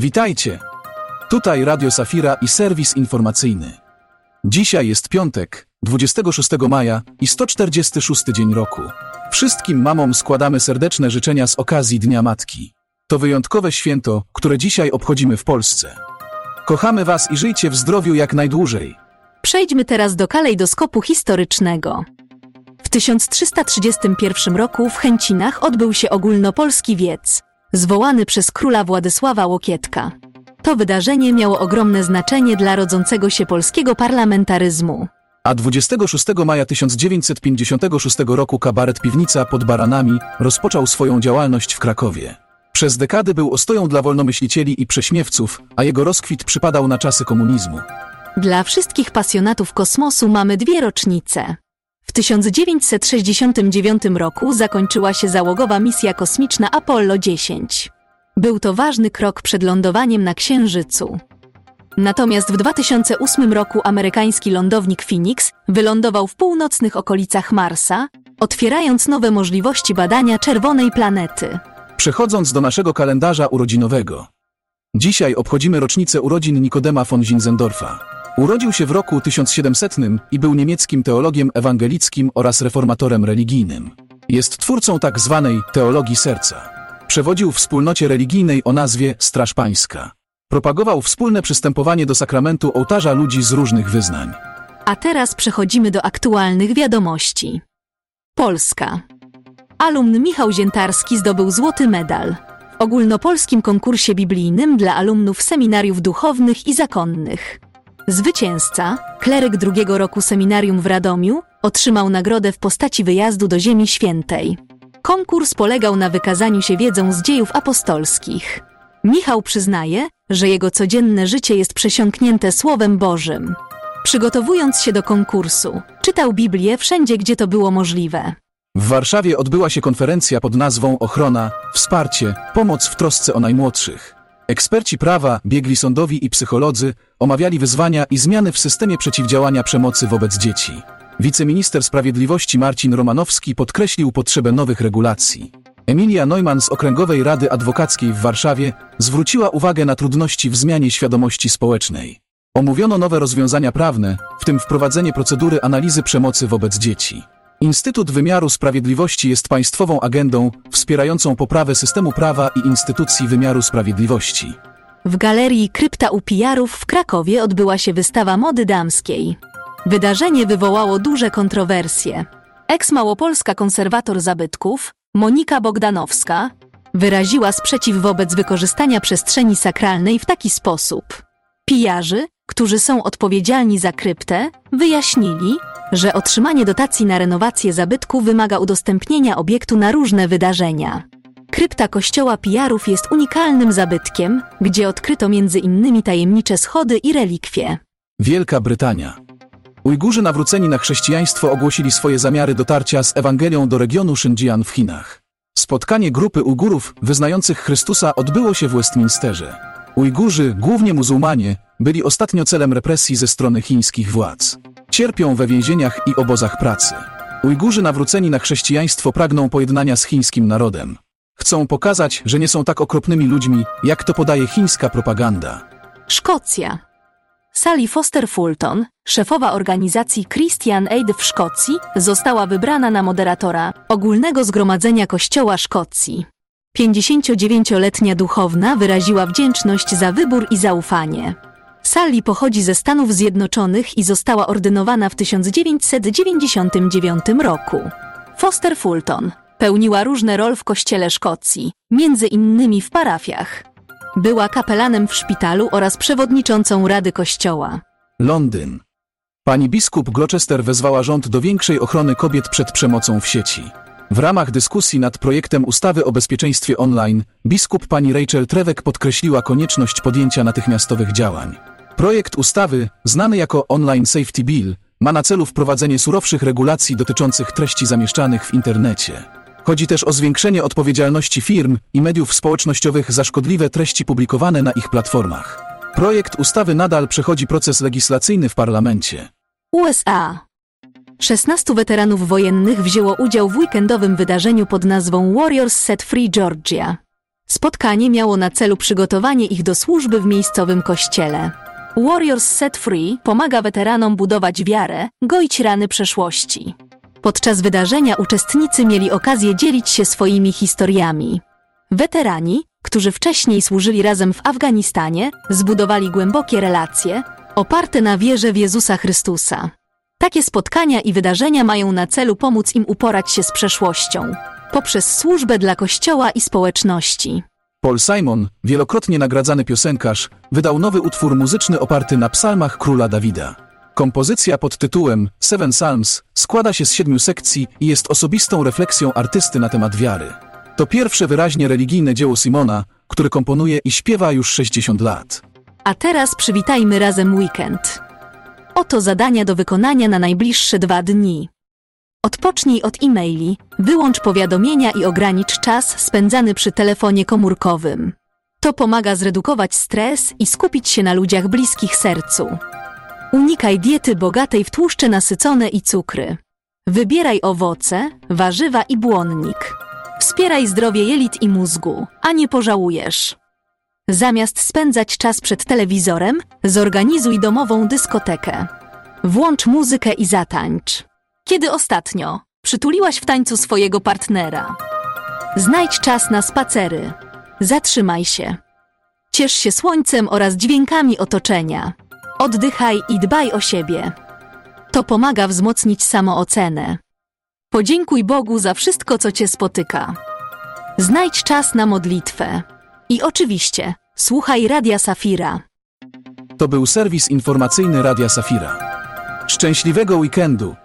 Witajcie! Tutaj Radio Safira i serwis informacyjny. Dzisiaj jest piątek, 26 maja i 146 dzień roku. Wszystkim mamom składamy serdeczne życzenia z okazji Dnia Matki. To wyjątkowe święto, które dzisiaj obchodzimy w Polsce. Kochamy Was i żyjcie w zdrowiu jak najdłużej. Przejdźmy teraz do kalejdoskopu historycznego. W 1331 roku w Chęcinach odbył się ogólnopolski wiec, zwołany przez króla Władysława Łokietka. To wydarzenie miało ogromne znaczenie dla rodzącego się polskiego parlamentaryzmu. A 26 maja 1956 roku kabaret Piwnica pod Baranami rozpoczął swoją działalność w Krakowie. Przez dekady był ostoją dla wolnomyślicieli i prześmiewców, a jego rozkwit przypadał na czasy komunizmu. Dla wszystkich pasjonatów kosmosu mamy dwie rocznice. W 1969 roku zakończyła się załogowa misja kosmiczna Apollo 10. Był to ważny krok przed lądowaniem na Księżycu. Natomiast w 2008 roku amerykański lądownik Phoenix wylądował w północnych okolicach Marsa, otwierając nowe możliwości badania czerwonej planety. Przechodząc do naszego kalendarza urodzinowego. Dzisiaj obchodzimy rocznicę urodzin Nikodema von Zinzendorfa. Urodził się w roku 1700 i był niemieckim teologiem ewangelickim oraz reformatorem religijnym. Jest twórcą tak zwanej teologii serca. Przewodził wspólnocie religijnej o nazwie Straż Pańska. Propagował wspólne przystępowanie do sakramentu ołtarza ludzi z różnych wyznań. A teraz przechodzimy do aktualnych wiadomości. Polska. Alumn Michał Ziętarski zdobył złoty medal w ogólnopolskim konkursie biblijnym dla alumnów seminariów duchownych i zakonnych. Zwycięzca, kleryk drugiego roku seminarium w Radomiu, otrzymał nagrodę w postaci wyjazdu do Ziemi Świętej. Konkurs polegał na wykazaniu się wiedzą z dziejów apostolskich. Michał przyznaje, że jego codzienne życie jest przesiąknięte Słowem Bożym. Przygotowując się do konkursu, czytał Biblię wszędzie, gdzie to było możliwe. W Warszawie odbyła się konferencja pod nazwą Ochrona, Wsparcie, Pomoc w trosce o najmłodszych. Eksperci prawa, biegli sądowi i psycholodzy omawiali wyzwania i zmiany w systemie przeciwdziałania przemocy wobec dzieci. Wiceminister Sprawiedliwości Marcin Romanowski podkreślił potrzebę nowych regulacji. Emilia Neumann z Okręgowej Rady Adwokackiej w Warszawie zwróciła uwagę na trudności w zmianie świadomości społecznej. Omówiono nowe rozwiązania prawne, w tym wprowadzenie procedury analizy przemocy wobec dzieci. Instytut Wymiaru Sprawiedliwości jest państwową agendą wspierającą poprawę systemu prawa i instytucji wymiaru sprawiedliwości. W galerii Krypta u Pijarów w Krakowie odbyła się wystawa mody damskiej. Wydarzenie wywołało duże kontrowersje. Eks-małopolska konserwator zabytków, Monika Bogdanowska, wyraziła sprzeciw wobec wykorzystania przestrzeni sakralnej w taki sposób. Pijarzy, którzy są odpowiedzialni za kryptę, wyjaśnili, że otrzymanie dotacji na renowację zabytku wymaga udostępnienia obiektu na różne wydarzenia. Krypta kościoła Pijarów jest unikalnym zabytkiem, gdzie odkryto między innymi tajemnicze schody i relikwie. Wielka Brytania. Ujgurzy nawróceni na chrześcijaństwo ogłosili swoje zamiary dotarcia z Ewangelią do regionu Xinjiang w Chinach. Spotkanie grupy Ujgurów wyznających Chrystusa odbyło się w Westminsterze. Ujgurzy, głównie muzułmanie, byli ostatnio celem represji ze strony chińskich władz. Cierpią we więzieniach i obozach pracy. Ujgurzy nawróceni na chrześcijaństwo pragną pojednania z chińskim narodem. Chcą pokazać, że nie są tak okropnymi ludźmi, jak to podaje chińska propaganda. Szkocja. Sally Foster Fulton, szefowa organizacji Christian Aid w Szkocji, została wybrana na moderatora Ogólnego Zgromadzenia Kościoła Szkocji. 59-letnia duchowna wyraziła wdzięczność za wybór i zaufanie. Sally pochodzi ze Stanów Zjednoczonych i została ordynowana w 1999 roku. Foster Fulton pełniła różne role w Kościele Szkocji, między innymi w parafiach. Była kapelanem w szpitalu oraz przewodniczącą Rady Kościoła. Londyn. Pani biskup Gloucester wezwała rząd do większej ochrony kobiet przed przemocą w sieci. W ramach dyskusji nad projektem ustawy o bezpieczeństwie online, biskup pani Rachel Trewek podkreśliła konieczność podjęcia natychmiastowych działań. Projekt ustawy, znany jako Online Safety Bill, ma na celu wprowadzenie surowszych regulacji dotyczących treści zamieszczanych w internecie. Chodzi też o zwiększenie odpowiedzialności firm i mediów społecznościowych za szkodliwe treści publikowane na ich platformach. Projekt ustawy nadal przechodzi proces legislacyjny w parlamencie. USA. 16 weteranów wojennych wzięło udział w weekendowym wydarzeniu pod nazwą Warriors Set Free Georgia. Spotkanie miało na celu przygotowanie ich do służby w miejscowym kościele. Warriors Set Free pomaga weteranom budować wiarę, goić rany przeszłości. Podczas wydarzenia uczestnicy mieli okazję dzielić się swoimi historiami. Weterani, którzy wcześniej służyli razem w Afganistanie, zbudowali głębokie relacje, oparte na wierze w Jezusa Chrystusa. Takie spotkania i wydarzenia mają na celu pomóc im uporać się z przeszłością, poprzez służbę dla Kościoła i społeczności. Paul Simon, wielokrotnie nagradzany piosenkarz, wydał nowy utwór muzyczny oparty na psalmach króla Dawida. Kompozycja pod tytułem Seven Psalms składa się z siedmiu sekcji i jest osobistą refleksją artysty na temat wiary. To pierwsze wyraźnie religijne dzieło Simona, który komponuje i śpiewa już 60 lat. A teraz przywitajmy razem weekend. Oto zadania do wykonania na najbliższe dwa dni. Odpocznij od e-maili, wyłącz powiadomienia i ogranicz czas spędzany przy telefonie komórkowym. To pomaga zredukować stres i skupić się na ludziach bliskich sercu. Unikaj diety bogatej w tłuszcze nasycone i cukry. Wybieraj owoce, warzywa i błonnik. Wspieraj zdrowie jelit i mózgu, a nie pożałujesz. Zamiast spędzać czas przed telewizorem, zorganizuj domową dyskotekę. Włącz muzykę i zatańcz. Kiedy ostatnio przytuliłaś w tańcu swojego partnera? Znajdź czas na spacery. Zatrzymaj się. Ciesz się słońcem oraz dźwiękami otoczenia. Oddychaj i dbaj o siebie. To pomaga wzmocnić samoocenę. Podziękuj Bogu za wszystko, co cię spotyka. Znajdź czas na modlitwę. I oczywiście, słuchaj Radia Safira. To był serwis informacyjny Radia Safira. Szczęśliwego weekendu!